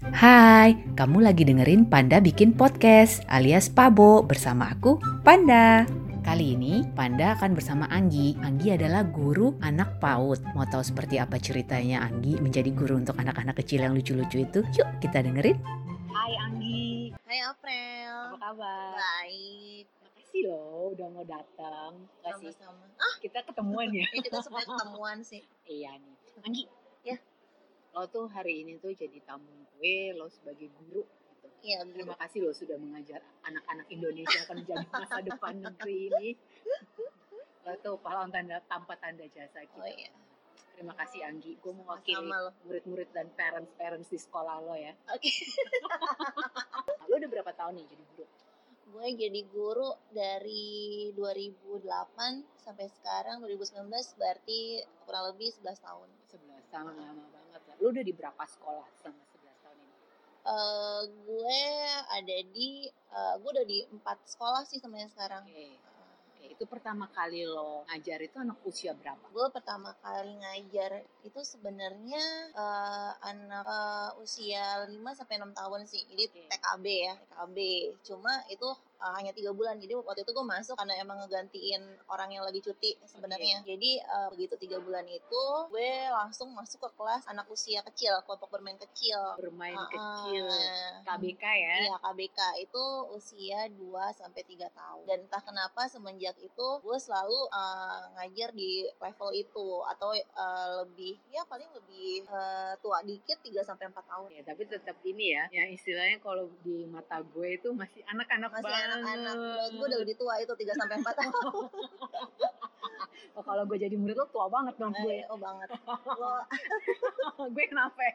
Hai, kamu lagi dengerin Panda Bikin Podcast alias Pabo bersama aku, Panda. Kali ini Panda akan bersama Anggi. Anggi adalah guru anak PAUD. Mau tahu seperti apa ceritanya Anggi menjadi guru untuk anak-anak kecil yang lucu-lucu itu? Yuk kita dengerin. Hai Anggi, Hai April. apa kabar? Baik. Makasih loh udah mau datang. Makasih. Sama-sama. Ah, Kita ketemuan ya. ini kita sebenarnya ketemuan sih. iya nih. Anggi. Lo tuh hari ini tuh jadi tamu gue, lo sebagai guru. Gitu. Iya, Terima kasih loh sudah mengajar anak-anak Indonesia akan menjadi masa depan negeri ini. Lo tuh pahlawan tanda tanpa tanda jasa kita. Oh iya. Terima kasih Anggi. Gue mewakili Sama lo. murid-murid dan parents-parents di sekolah lo ya. Oke. Lo udah berapa tahun nih jadi guru? Gue jadi guru dari 2008 sampai sekarang 2019 berarti kurang lebih 11 tahun. 11 tahun lama banget Lo udah di berapa sekolah selama 11 tahun ini? Eh, gue ada di eh, gue udah di empat sekolah sih sebenarnya sekarang. Oke. Oke, itu pertama kali lo ngajar itu anak usia berapa? gue pertama kali ngajar itu sebenarnya eh, anak eh, usia 5 sampai 6 tahun sih. Jadi Oke. TKB ya, TKB. Cuma itu eh, hanya tiga bulan. Jadi waktu itu gue masuk karena emang ngegantiin orang yang lagi cuti sebenarnya. Jadi eh, begitu tiga bulan itu gue langsung masuk ke kelas anak usia kecil, kelompok bermain kecil. Bermain Ah, kecil. KBK ya? Iya KBK itu usia 2 sampai 3 tahun. Dan entah kenapa semenjak itu gue selalu uh, ngajar di level itu atau uh, lebih ya paling lebih uh, tua dikit 3 sampai 4 tahun. Ya, tapi tetap ini ya, yang istilahnya kalau di mata gue itu masih anak-anak banget. Anak-anak. Gue udah lebih tua itu 3 sampai 4 tahun. Oh, kalau gue jadi murid lo tua banget dong gue. Eh, oh banget. Lo gue kenapa? ya?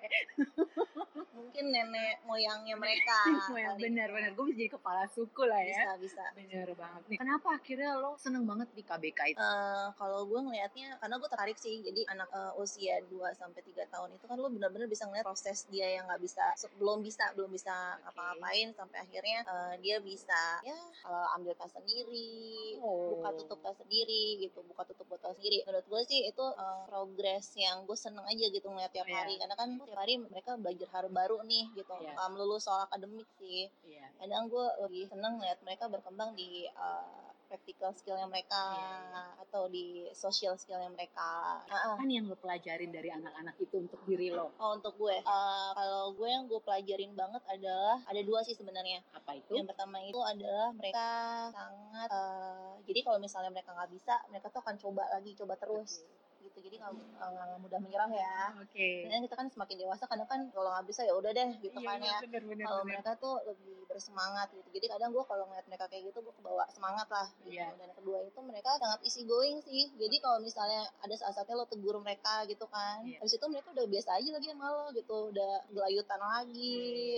mungkin nenek moyangnya mereka. yang kali. benar-benar gue bisa jadi kepala suku lah ya. Bisa bisa. Bener banget nih. Kenapa akhirnya lo seneng banget di KBK itu? Eh, kalau gue ngelihatnya karena gue tertarik sih jadi anak eh, usia 2 sampai 3 tahun itu kan lo benar-benar bisa ngeliat proses dia yang nggak bisa belum bisa belum bisa Oke. apa-apain sampai akhirnya eh, dia bisa ya eh, ambil tas sendiri Oh. buka tutup tas sendiri gitu buka tutup botol sendiri menurut gue sih itu eh, progres yang gue seneng aja gitu ngeliat tiap iya. hari karena kan tiap hari mereka belajar hal baru nih gitu Iya. Nggak melulu soal akademik sih Iya. kadang gue lebih seneng lihat mereka berkembang di uh, practical skillnya mereka Iya, atau di social skillnya mereka. Ah, ah. Kan yang lo pelajarin dari anak-anak itu untuk diri lo. Oh untuk gue, uh, kalau gue yang gue pelajarin banget adalah ada dua sih sebenarnya. Apa itu? Yang pertama itu adalah mereka sangat, uh, jadi kalau misalnya mereka nggak bisa, mereka tuh akan coba lagi, coba terus. Gitu. Jadi nggak uh, nggak mudah menyerah ya. Oke. dan kita kan semakin dewasa kadang kan kalau nggak bisa ya udah deh gitu Iya, kan iya, ya. kalau mereka tuh lebih bersemangat gitu. Jadi kadang gue kalau ngeliat mereka kayak gitu gue kebawa semangat lah gitu. Iya. dan kedua itu mereka sangat easy going sih. Jadi kalau misalnya ada saat-saatnya lo tegur mereka gitu kan Iya. habis itu mereka udah biasa aja lagi sama lo gitu. Udah gelayutan lagi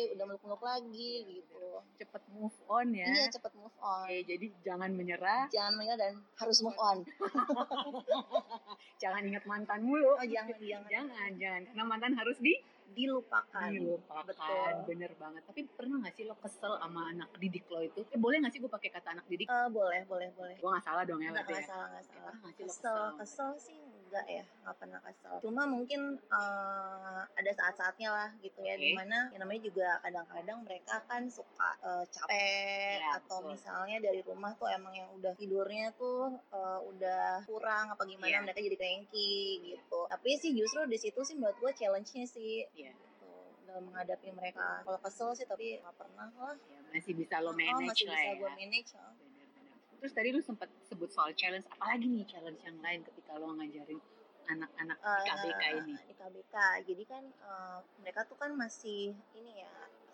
Iya. udah meluk-meluk lagi gitu. Cepet move on ya. iya cepet move on. Oke, jadi jangan menyerah, jangan menyerah dan harus move on. Jangan ingat mantan mulu. oh jangan jangan Jangan, jangan. Karena mantan harus di dilupakan dilupakan. betul Bener banget. Tapi pernah gak sih lo kesel sama anak didik lo itu? Eh, boleh gak sih gue pakai kata anak didik? Eh, boleh boleh boleh Gue gak salah dong ya berarti nggak ya? salah, nggak salah. Pernah nggak sih lo Kesel, kesel? kesel sih enggak ya, nggak pernah kesel. Cuma mungkin eh, ada saat-saatnya lah gitu ya, Oke. di mana yang namanya juga kadang-kadang mereka kan suka eh, capek Iya, atau betul. misalnya dari rumah tuh emang yang udah tidurnya tuh eh, udah kurang apa gimana Iya. mereka jadi cranky gitu. Tapi sih justru di situ sih menurut gue challenge-nya sih Iya. gitu, dalam menghadapi mereka. Kalau kesel sih tapi nggak pernah lah. Ya, masih bisa lo oh, manage masih lah bisa ya. gue manage. oh. Terus tadi lu sempat sebut soal challenge, apalagi nih challenge yang lain ketika lo ngajarin anak-anak di Eh, KBK ini? di KBK jadi kan eh, mereka tuh kan masih ini ya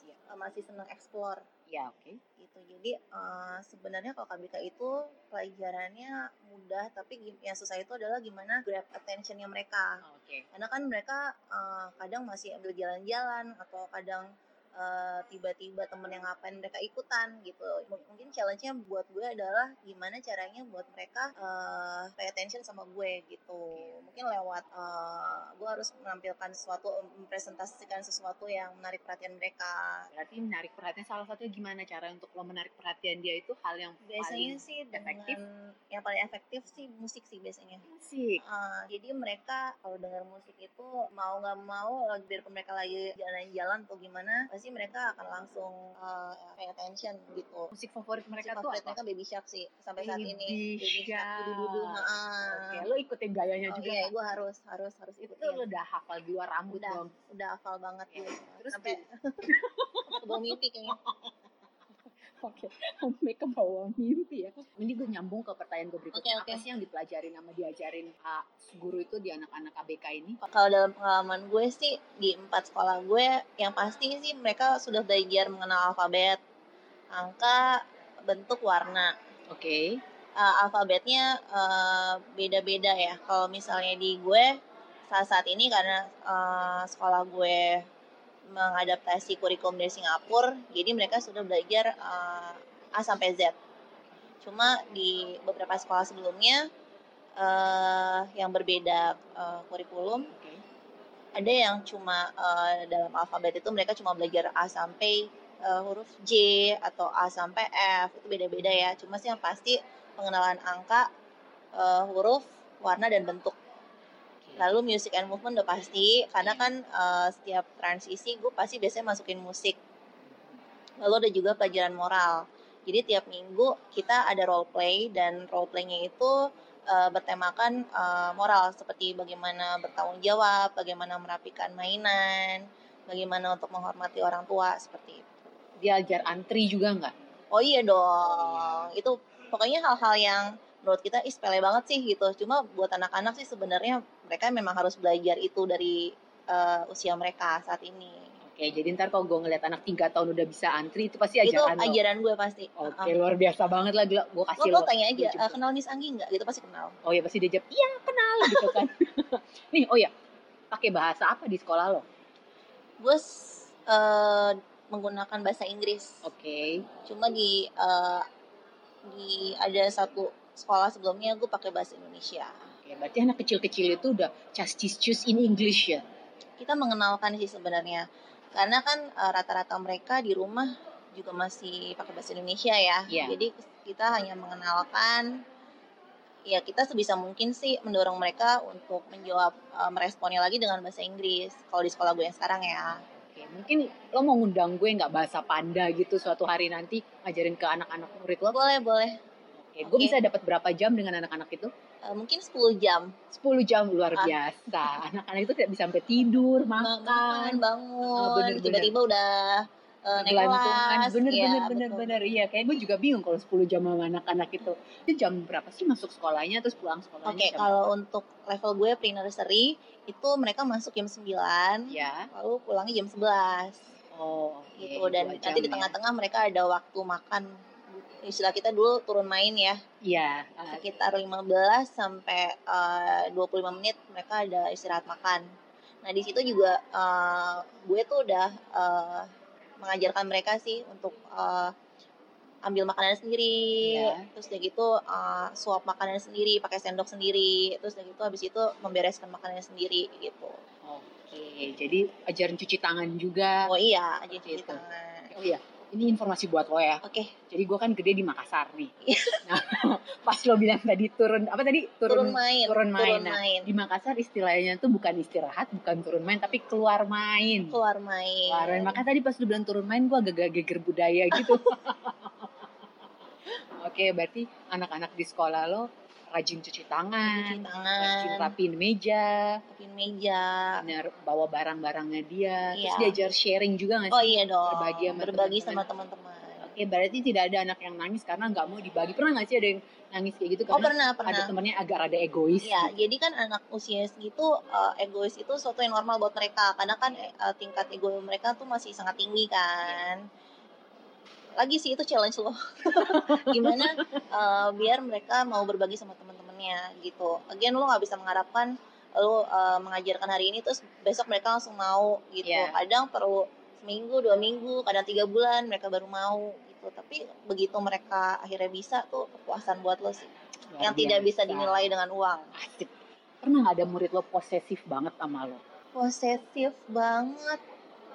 eh, masih senang explore Ya oke. gitu jadi eh, sebenarnya kalau KBK itu pelajarannya mudah tapi yang susah itu adalah gimana grab attentionnya mereka Oh, Oke. karena kan mereka eh, kadang masih ambil jalan-jalan atau kadang eh, tiba-tiba temen yang ngapain mereka ikutan gitu M- mungkin challenge-nya buat gue adalah gimana caranya buat mereka eh, pay attention sama gue gitu mungkin lewat eh, gue harus menampilkan sesuatu mempresentasikan sesuatu yang menarik perhatian mereka Berarti menarik perhatian salah satunya gimana cara untuk lo menarik perhatian dia itu hal yang biasanya paling sih dengan efektif? yang paling efektif sih musik sih biasanya asik. Uh, jadi mereka kalau dengar musik itu mau nggak mau lagi biarpun mereka lagi jalan-jalan atau gimana pasti mereka akan langsung uh, pay attention gitu Musik favorit mereka Musik tuh favorit apa? mereka Baby Shark sih sampai saat ini Baby Shark. Heeh. Oke, lo ikutin gayanya Oh juga. iya, gue harus harus harus itu ikutin. lo udah hafal di luar rambut udah dong. udah hafal banget Oke. gue. Terus sampai bawah mimpi kayaknya. Oke, sampai ke bawah mimpi ya. Ini gue nyambung ke pertanyaan gue berikutnya. Oke, oke. Apa sih yang dipelajarin sama diajarin Pak guru itu di anak-anak ABK ini? Kalau dalam pengalaman gue sih di empat sekolah gue yang pasti sih mereka sudah belajar mengenal alfabet, angka, bentuk, warna. Oke. uh, alfabetnya uh, beda-beda ya. Kalau misalnya di gue saat saat ini karena uh, sekolah gue mengadaptasi kurikulum dari Singapura, jadi mereka sudah belajar uh, A sampai Z. Cuma di beberapa sekolah sebelumnya uh, yang berbeda uh, kurikulum, Oke. ada yang cuma uh, dalam alfabet itu mereka cuma belajar A sampai uh, huruf J atau A sampai F itu beda-beda ya. Cuma sih yang pasti pengenalan angka, uh, huruf, warna dan bentuk. Lalu music and movement udah pasti karena kan uh, setiap transisi gue pasti biasanya masukin musik. Lalu ada juga pelajaran moral. Jadi tiap minggu kita ada role play dan role playnya itu uh, bertemakan uh, moral seperti bagaimana bertanggung jawab, bagaimana merapikan mainan, bagaimana untuk menghormati orang tua seperti itu. Diajar antri juga nggak? Oh iya dong, itu pokoknya hal-hal yang menurut kita ih sepele banget sih gitu. Cuma buat anak-anak sih sebenarnya mereka memang harus belajar itu dari uh, usia mereka saat ini. Oke, jadi ntar kalau gue ngeliat anak tiga tahun udah bisa antri itu pasti itu ajaran lo. ajaran gue pasti. Oke, Uh-uh. luar biasa banget lah gila. Gue kasih lo lo. tanya aja, "Eh, kenal Miss Anggi nggak? Gitu pasti kenal. Oh ya pasti dia jawab, iya kenal gitu kan. Nih, oh ya, pakai bahasa apa di sekolah lo? Gue eh, menggunakan bahasa Inggris. Oke. Cuma di eh, di ada satu sekolah sebelumnya gue pakai bahasa Indonesia. Oke, berarti anak kecil-kecil itu udah just choose in English ya? Kita mengenalkan sih sebenarnya, karena kan eh, rata-rata mereka di rumah juga masih pakai bahasa Indonesia ya. Iya. Jadi kita hanya mengenalkan ya kita sebisa mungkin sih mendorong mereka untuk menjawab eh, meresponnya lagi dengan bahasa Inggris kalau di sekolah gue yang sekarang ya. Oke, mungkin lo mau ngundang gue nggak bahasa panda gitu suatu hari nanti ngajarin ke anak-anak murid lo? Boleh, boleh. Oke, gue bisa dapat berapa jam dengan anak-anak itu? Eh, mungkin 10 jam. 10 jam luar Ah. biasa. Anak-anak itu tidak bisa sampai tidur, makan, makan, bangun, bener-bener. tiba-tiba udah eh, naik kelas. Bener, Iya, bener, bener, betul. bener. Iya, kayak gue juga bingung kalau 10 jam sama anak-anak itu. Itu jam berapa sih masuk sekolahnya terus pulang sekolahnya? Oke, jam kalau untuk level gue pre-nursery itu mereka masuk jam 9, berapa? Ya. lalu pulangnya jam 11 Oh, oke. gitu dan nanti di ya. tengah-tengah mereka ada waktu makan. Istilah kita dulu turun main ya, Iya. ah, sekitar 15 sampai eh, 25 menit mereka ada istirahat makan. Nah, di situ juga eh, gue tuh udah eh, mengajarkan mereka sih untuk eh, ambil makanan sendiri, Iya. terus udah gitu eh, suap makanan sendiri, pakai sendok sendiri, terus udah gitu habis itu membereskan makanannya sendiri gitu. Oke, jadi ajaran cuci tangan juga. Oh iya, aja cuci tangan. Oh iya, ini informasi buat lo ya. Oke, Jadi gue kan gede di Makassar nih. Iya. Nah, pas lo bilang tadi turun apa tadi turun, turun, main, turun main. Nah, main. di Makassar istilahnya tuh bukan istirahat, bukan turun main, tapi keluar main. keluar main. Keluar main. Makanya tadi pas lo bilang turun main, gue agak geger budaya gitu. Oke, berarti anak-anak di sekolah lo rajin cuci tangan, Cuci tangan. rajin rapiin meja, Rapiin meja. benar bawa barang-barangnya dia, terus Iya. diajar sharing juga nggak sih? Oh iya dong. Berbagi sama Berbagi sama teman-teman. Oke, berarti tidak ada anak yang nangis karena nggak mau dibagi. Pernah nggak sih ada yang nangis kayak gitu Oh karena pernah ada pernah. temennya agak rada egois? Iya, gitu? jadi kan anak usia segitu eh, egois itu suatu yang normal buat mereka. Karena kan eh, tingkat ego mereka tuh masih sangat tinggi kan. Lagi sih itu challenge lo. Gimana eh, biar mereka mau berbagi sama teman-temannya gitu. Again lo nggak bisa mengharapkan lo eh, mengajarkan hari ini terus besok mereka langsung mau gitu. Iya. Kadang perlu seminggu dua minggu kadang tiga bulan mereka baru mau gitu tapi begitu mereka akhirnya bisa tuh kepuasan buat lo sih Luar yang tidak bisa dinilai dengan uang Asik. Pernah nggak ada murid lo posesif banget sama lo? posesif banget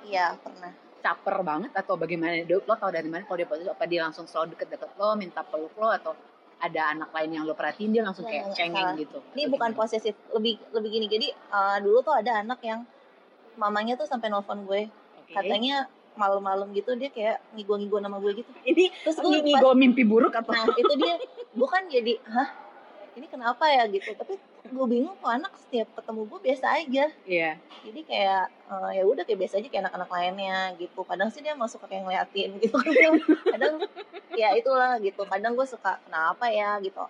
ya pernah Caper banget atau bagaimana? Lo tau dari mana kalau dia posesif? Apa dia langsung selalu deket-deket lo, minta peluk lo atau ada anak lain yang lo perhatiin dia langsung kayak nggak, cengeng gitu? ini Atau bukan gimana? posesif lebih lebih gini jadi eh, dulu tuh ada anak yang mamanya tuh sampai nelfon gue Oke. katanya malam-malam gitu dia kayak ngigo-ngigo nama gue gitu ini terus gue gue mimpi buruk atau nah itu dia gue kan jadi hah ini kenapa ya gitu tapi gue bingung kok anak setiap ketemu gue biasa aja. Iya. jadi kayak eh, ya udah kayak biasa aja kayak anak-anak lainnya gitu. Kadang sih dia masuk kayak ngeliatin gitu. Kadang ya itulah gitu. Kadang gue suka kenapa ya? gitu.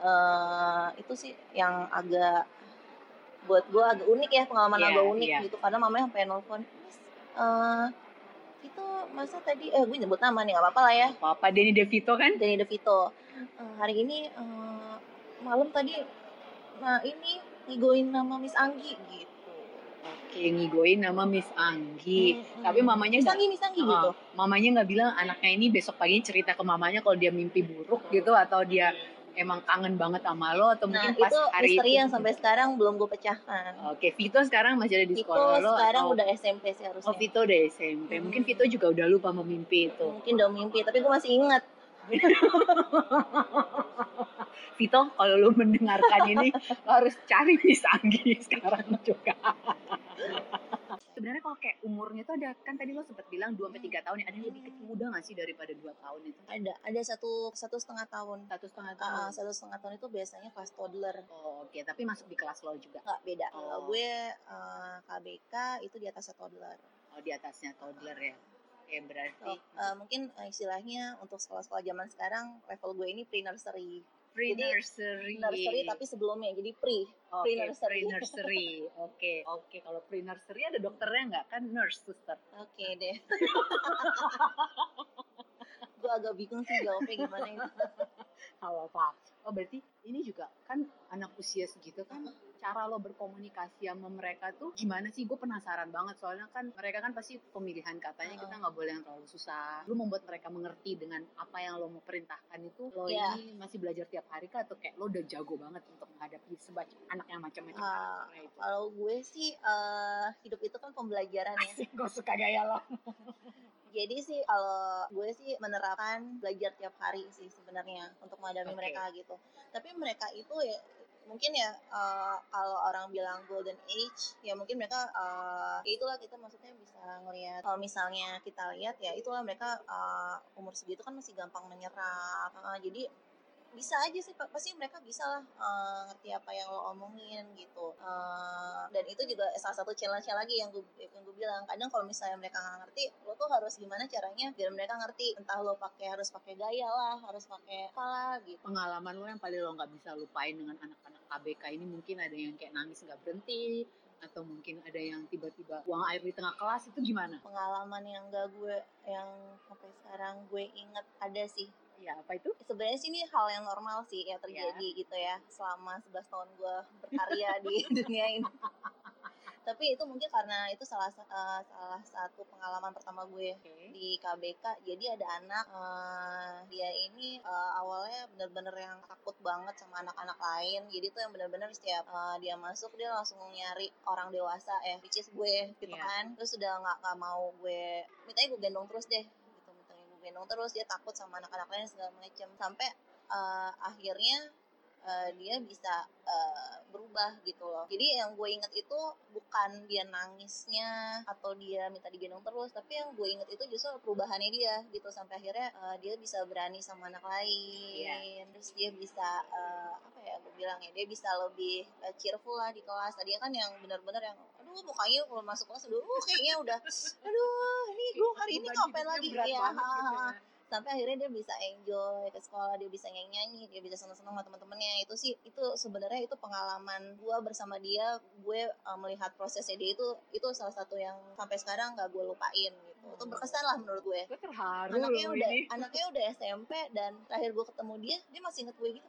Eh itu sih yang agak buat gue agak unik ya pengalaman Iya, agak unik iya. gitu. Karena mamanya sampai nelfon "Miss, eh itu masa tadi eh gue nyebut nama nih nggak apa-apa lah ya. Papa Denny DeVito kan? Danny DeVito. "Eh, hari ini eh, malam tadi nah ini ngigoin nama Miss Anggi gitu Oke, ngigoin nama Miss Anggi. Mm-mm. Tapi mamanya Miss Anggi Miss Anggi Ah, gitu mamanya nggak bilang anaknya ini besok pagi cerita ke mamanya kalau dia mimpi buruk gitu atau dia emang kangen banget sama lo atau nah mungkin pas itu hari misteri itu. yang sampai sekarang belum gue pecahkan Oke, Vito sekarang masih ada di itu sekolah lo sekarang atau udah SMP sih harusnya Oh, Vito udah SMP. Mungkin Hmm. Vito juga udah lupa sama mimpi itu. mungkin udah mimpi tapi gue masih ingat Vito, kalau lu mendengarkan ini, lo harus cari Miss Anggi sekarang juga. Sebenarnya kalau kayak umurnya tuh ada kan tadi lo sempat bilang 2 sampai 3 tahun ya. Ada yang lebih kecil muda gak sih daripada 2 tahun itu? ada ada satu satu setengah tahun Satu setengah Ah, tahun. satu setengah tahun itu biasanya kelas toddler Oh, oke, tapi masuk di kelas lo juga. nggak beda kalau Oh. gue eh, KBK itu di atasnya toddler Oh, di atasnya toddler ya. Oke, berarti So, eh, mungkin eh, istilahnya untuk sekolah-sekolah zaman sekarang level gue ini pre nursery jadi, pre-nursery. nursery tapi sebelumnya jadi pre Oke, pre-nursery. pre-nursery. Oke, oke. Kalau pre-nursery ada dokternya nggak? Kan nurse, suster. oke deh gue agak bingung sih jawabnya gimana ini Kalau apa? Oh, berarti ini juga kan anak usia segitu kan cara lo berkomunikasi sama mereka tuh gimana sih? Gue penasaran banget soalnya kan mereka kan pasti pemilihan katanya kita nggak boleh yang terlalu susah. Lu membuat mereka mengerti dengan apa yang lo mau perintahkan itu lo Iya. ini masih belajar tiap hari kah atau kayak lo udah jago banget untuk menghadapi sebagai anak yang macam-macam Ah, karakternya itu? kalau gue sih eh, hidup itu kan pembelajaran ya Asik, gue suka gaya lo. jadi sih kalau gue sih menerapkan belajar tiap hari sih sebenarnya untuk menghadapi Oke. mereka gitu tapi mereka itu ya mungkin ya eh, kalau orang bilang golden age ya mungkin mereka eh, ya itulah kita maksudnya bisa ngelihat kalau misalnya kita lihat ya itulah mereka eh, umur segitu kan masih gampang menyerap Eh, jadi bisa aja sih pasti mereka bisa lah eh, ngerti apa yang lo omongin gitu. Eh, dan itu juga salah satu challenge lagi yang gue yang gue bilang. Kadang kalau misalnya mereka nggak ngerti lo tuh harus gimana caranya biar mereka ngerti. Entah lo pakai harus pakai gaya lah harus pakai apa lah gitu. Pengalaman lo yang paling lo nggak bisa lupain dengan anak-anak KBK ini mungkin ada yang kayak nangis nggak berhenti atau mungkin ada yang tiba-tiba buang air di tengah kelas itu gimana? pengalaman yang gak gue yang sampai sekarang gue inget ada sih Ya apa itu? sebenarnya sih ini hal yang normal sih ya terjadi gitu ya selama 11 tahun gue berkarya di dunia ini tapi itu mungkin karena itu salah sa- eh, salah satu pengalaman pertama gue Oke. di KBK jadi ada anak eh, dia ini eh, awalnya bener-bener yang takut banget sama anak-anak lain jadi tuh yang bener-bener setiap eh, dia masuk dia langsung nyari orang dewasa ya which is gue gitu Iya. kan terus udah nggak nggak mau gue mintanya gue gendong terus deh gendong terus dia takut sama anak-anak lain segala macam sampai eh, akhirnya eh, dia bisa eh, berubah gitu loh. Jadi yang gue inget itu bukan dia nangisnya atau dia minta digendong terus, tapi yang gue inget itu justru perubahannya dia gitu sampai akhirnya eh, dia bisa berani sama anak lain, terus dia bisa eh, apa ya gue bilang ya dia bisa lebih eh, cheerful lah di kelas. Tadi kan yang benar-benar yang aduh mukanya kalau masuk kelas aduh uh, kayaknya udah aduh ini gue hari ini ngapain lagi ya banget gitu ya. sampai akhirnya dia bisa enjoy ke sekolah dia bisa nyanyi nyanyi dia bisa seneng seneng sama teman-temannya itu sih itu sebenarnya itu pengalaman gue bersama dia gue uh, melihat prosesnya dia itu itu salah satu yang sampai sekarang gak gue lupain gitu itu berkesan lah menurut gue Gue terharu anaknya udah ini. anaknya udah SMP dan terakhir gue ketemu dia dia masih inget gue gitu.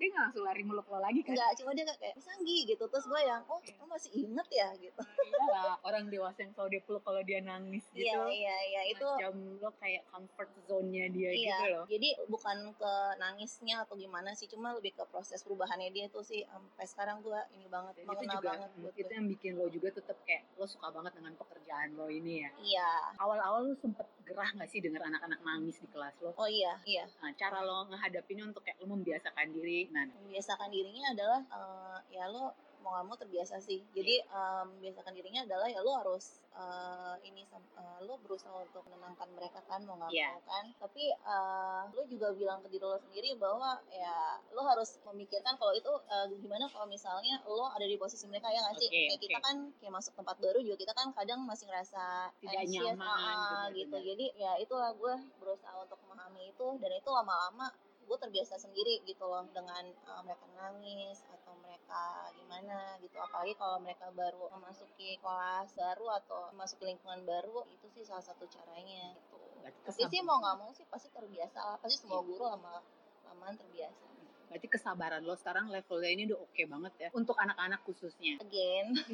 Dia nggak langsung lari meluk lo lagi kan? Enggak cuma dia kayak Sanggi gitu. Terus gue yang oh lo masih inget ya? gitu. Iya orang dewasa yang selalu dia peluk kalau dia nangis gitu. iya iya. Iya itu macam lo kayak comfort zone-nya dia iya gitu loh. jadi bukan ke nangisnya atau gimana sih cuma lebih ke proses perubahannya dia tuh sih sampai sekarang gue ini banget Dan itu juga banget buat itu gue yang bikin lo juga tetap kayak lo suka banget dengan pekerjaan lo ini ya? Iya. Awal-awal lo sempet gerah nggak sih denger anak-anak nangis di kelas lo? Oh iya iya. Nah, cara lo ngehadapinnya untuk kayak lo membiasakan diri nah membiasakan dirinya adalah eh, ya lo mau gak mau terbiasa sih. Jadi em, membiasakan dirinya adalah ya lo harus eh, ini eh, lo berusaha untuk menenangkan mereka kan mau gak Iya. mau kan. Tapi eh, lo juga bilang ke diri lo sendiri bahwa ya lo harus memikirkan kalau itu eh, gimana kalau misalnya lo ada di posisi mereka ya nggak sih? Oke, kayak kita oke. kan kayak masuk tempat baru juga kita kan kadang masih ngerasa Tidak anxious, nyaman, ah, gitu. Jadi ya itulah gue berusaha untuk memahami itu dan itu lama-lama gue terbiasa sendiri gitu loh dengan uh, mereka nangis atau mereka gimana gitu. Apalagi kalau mereka baru memasuki kelas baru atau memasuki lingkungan baru itu sih salah satu caranya gitu. Tapi sih mau nggak mau sih pasti terbiasa lah. Pasti semua Iya. guru lama lamaan terbiasa. Berarti kesabaran lo sekarang levelnya ini udah oke banget ya untuk anak-anak khususnya? Again.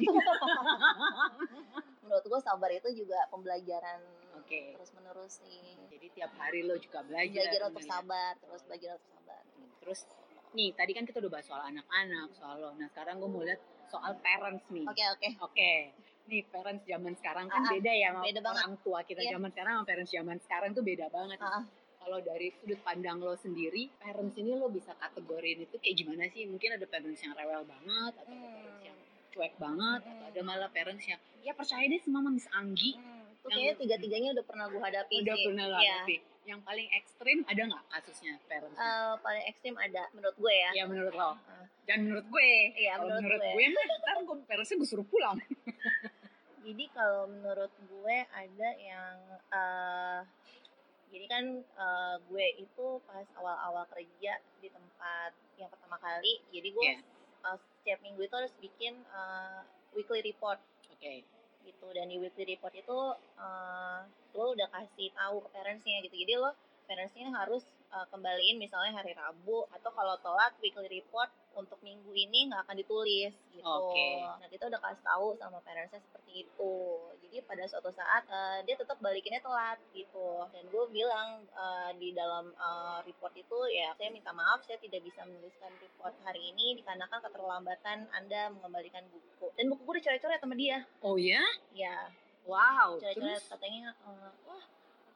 Menurut gue sabar itu juga pembelajaran oke terus menerus sih jadi tiap hari lo juga belajar belajar untuk sabar terus belajar untuk sabar terus nih tadi kan kita udah bahas soal anak-anak soal lo nah sekarang gue mau lihat soal parents nih oke oke Oke, nih parents zaman sekarang kan ah, beda ya sama beda banget. orang tua kita Iya. zaman sekarang sama parents zaman sekarang tuh beda banget. Ah. Kalau dari sudut pandang lo sendiri, parents ini lo bisa kategoriin itu kayak gimana sih? Mungkin ada parents yang rewel banget, atau ada Hmm. parents yang cuek banget, Hmm. atau ada malah parents yang ya percaya deh sama Miss Anggi. Hmm, Yang- kayaknya tiga-tiganya udah pernah gue hadapi Udah sih. pernah Iya. hadapi. Yang paling ekstrim ada nggak kasusnya parents? Eh, paling ekstrim ada menurut gue ya. ya menurut lo. Dan menurut gue. Iya, Kalau menurut menurut gue. gue, mah ntar gue parentsnya gue suruh pulang. Jadi kalau menurut gue ada yang eh jadi kan eh, gue itu pas awal-awal kerja di tempat yang pertama kali, jadi gue Iya. eh, setiap minggu itu harus bikin eh, weekly report Oke. Gitu. Dan di weekly report itu eh, lo udah kasih tahu ke parentsnya gitu. Jadi lo parentsnya harus eh, kembaliin misalnya hari Rabu atau kalau telat weekly report untuk minggu ini nggak akan ditulis gitu. Oke. nah kita udah kasih tahu sama parentsnya seperti itu jadi pada suatu saat eh, dia tetap balikinnya telat gitu dan gue bilang eh, di dalam eh, report itu ya saya minta maaf saya tidak bisa menuliskan report hari ini dikarenakan keterlambatan anda mengembalikan buku dan buku gue dicoret-coret sama dia Oh ya? ya Wow. coret-coret Terus? katanya eh, wah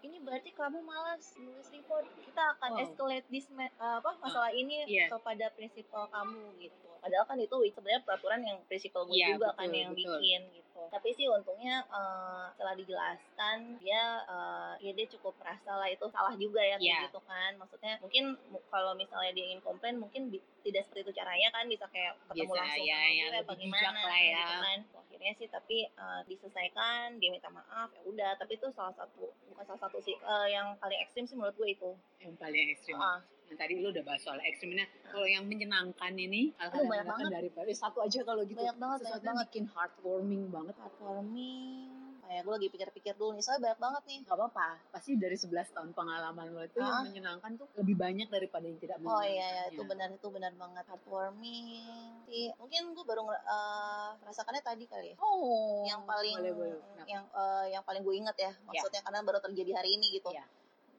ini berarti kamu malas nulis report kita akan Wow. escalate this ma- eh, apa masalah ini iya. kepada prinsipal kamu gitu padahal kan itu sebenarnya peraturan yang prinsipal gue Iya, juga kan betul, yang betul. bikin gitu tapi sih untungnya eh, setelah dijelaskan dia eh, ya dia cukup merasa lah itu salah juga ya kayak Iya. gitu kan maksudnya mungkin mu- kalau misalnya dia ingin komplain mungkin tidak seperti itu caranya kan bisa kayak ketemu Biasa, langsung ya, sama ya, bijak lah ya. gitu kan akhirnya sih tapi eh, diselesaikan dia minta maaf ya udah tapi itu salah satu bukan salah satu sih eh, yang paling ekstrim sih menurut gue itu yang paling ekstrim. ah Yang tadi lu udah bahas soal ekstrimnya. Kalau yang menyenangkan ini, yang banyak menyenangkan dari Paris satu aja kalau gitu. banyak banget Sesuatu banyak yang banget bikin heartwarming banget. heartwarming kayak gue lagi pikir-pikir dulu nih soalnya banyak banget nih Gak apa-apa, pasti dari 11 tahun pengalaman lo itu yang menyenangkan tuh lebih banyak daripada yang tidak Oh menyenangkan. iya, iya itu benar itu benar banget heartwarming sih mungkin gue baru eh, merasakannya tadi kali ya Oh, yang paling boleh, boleh. Kenapa? yang eh, yang paling gue inget ya maksudnya karena baru terjadi hari ini gitu Iya.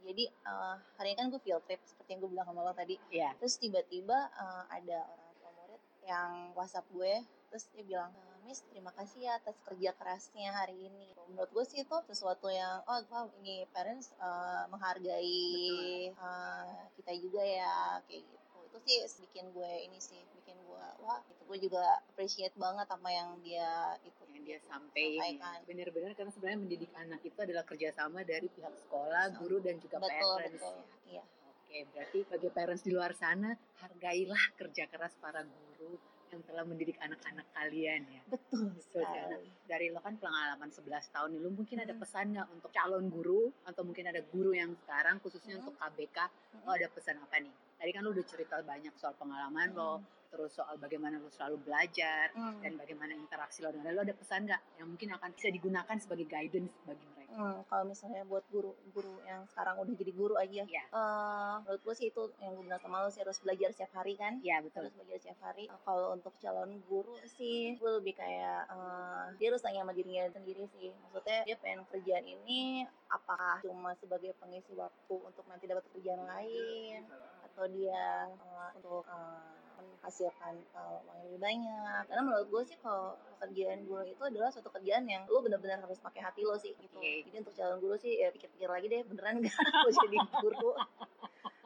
jadi eh, hari ini kan gue field trip seperti yang gue bilang sama lo tadi Iya. terus tiba-tiba eh, ada orang tua murid yang WhatsApp gue terus dia bilang "Eh, Miss terima kasih ya atas kerja kerasnya hari ini. Menurut gue sih itu sesuatu yang oh wow ini parents eh, menghargai eh, kita juga ya kayak gitu. Itu sih bikin gue ini sih bikin gue wah itu gue juga appreciate banget sama yang dia itu yang dia sampaikan. Benar-benar karena sebenarnya mendidik anak itu adalah kerjasama dari pihak sekolah, guru dan juga betul parents. betul. Iya. Oke, berarti bagi parents di luar sana, hargailah kerja keras para guru yang telah mendidik anak-anak kalian ya. betul Betul, sekali. Tiana. Dari lo kan pengalaman 11 tahun nih, lo mungkin ada Hmm. pesan nggak untuk calon guru atau mungkin ada guru yang sekarang khususnya Hmm. untuk KBK, lo ada pesan apa nih? tadi kan lu udah cerita banyak soal pengalaman lo, Hmm. terus soal bagaimana lo selalu belajar Hmm. dan bagaimana interaksi lo dengan lo ada pesan nggak yang mungkin akan bisa digunakan sebagai guidance bagi mereka? Hmm, kalau misalnya buat guru-guru yang sekarang udah jadi guru aja, Iya. eh, menurut gue sih itu yang gue bilang sama lo sih harus belajar setiap hari kan. Iya betul. Harus belajar setiap hari. Eh, kalau untuk calon guru sih, gue lebih kayak eh, dia harus tanya sama dirinya sendiri sih. Maksudnya dia pengen kerjaan ini apakah cuma sebagai pengisi waktu untuk nanti dapat kerjaan lain atau dia eh, untuk eh, menghasilkan eh, uang yang lebih banyak. Karena menurut gue sih kalau pekerjaan guru itu adalah suatu kerjaan yang lo benar-benar harus pakai hati lo sih gitu. Oke. Jadi untuk calon guru sih ya pikir-pikir lagi deh beneran gak mau jadi guru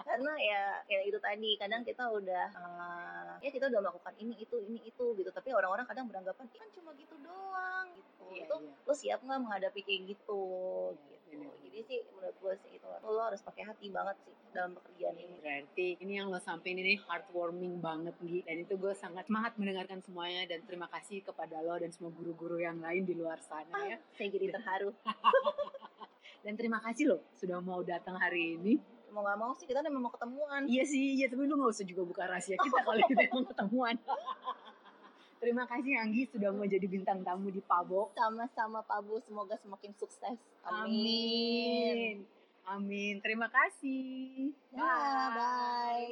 karena ya ya itu tadi kadang kita udah eh, ya kita udah melakukan ini itu ini itu gitu tapi orang-orang kadang beranggapan "Ih, kan cuma gitu doang gitu Iya, itu iya. lo siap nggak menghadapi kayak gitu bener. Jadi sih menurut gue sih itu lo harus pakai hati banget sih dalam pekerjaan ini Berarti ini yang lo sampein ini heartwarming banget Gi. Dan itu gue sangat semangat mendengarkan semuanya dan terima kasih kepada lo dan semua guru-guru yang lain di luar sana ya. saya jadi terharu Dan terima kasih lo sudah mau datang hari ini. mau nggak mau sih kita memang mau ketemuan Iya sih, iya tapi lu gak usah juga buka rahasia kita kalau kita emang ketemuan. terima kasih Anggi sudah mau jadi bintang tamu di Pabo. sama-sama Pak Bu semoga semakin sukses Amin. Amin. Terima kasih. Ya, bye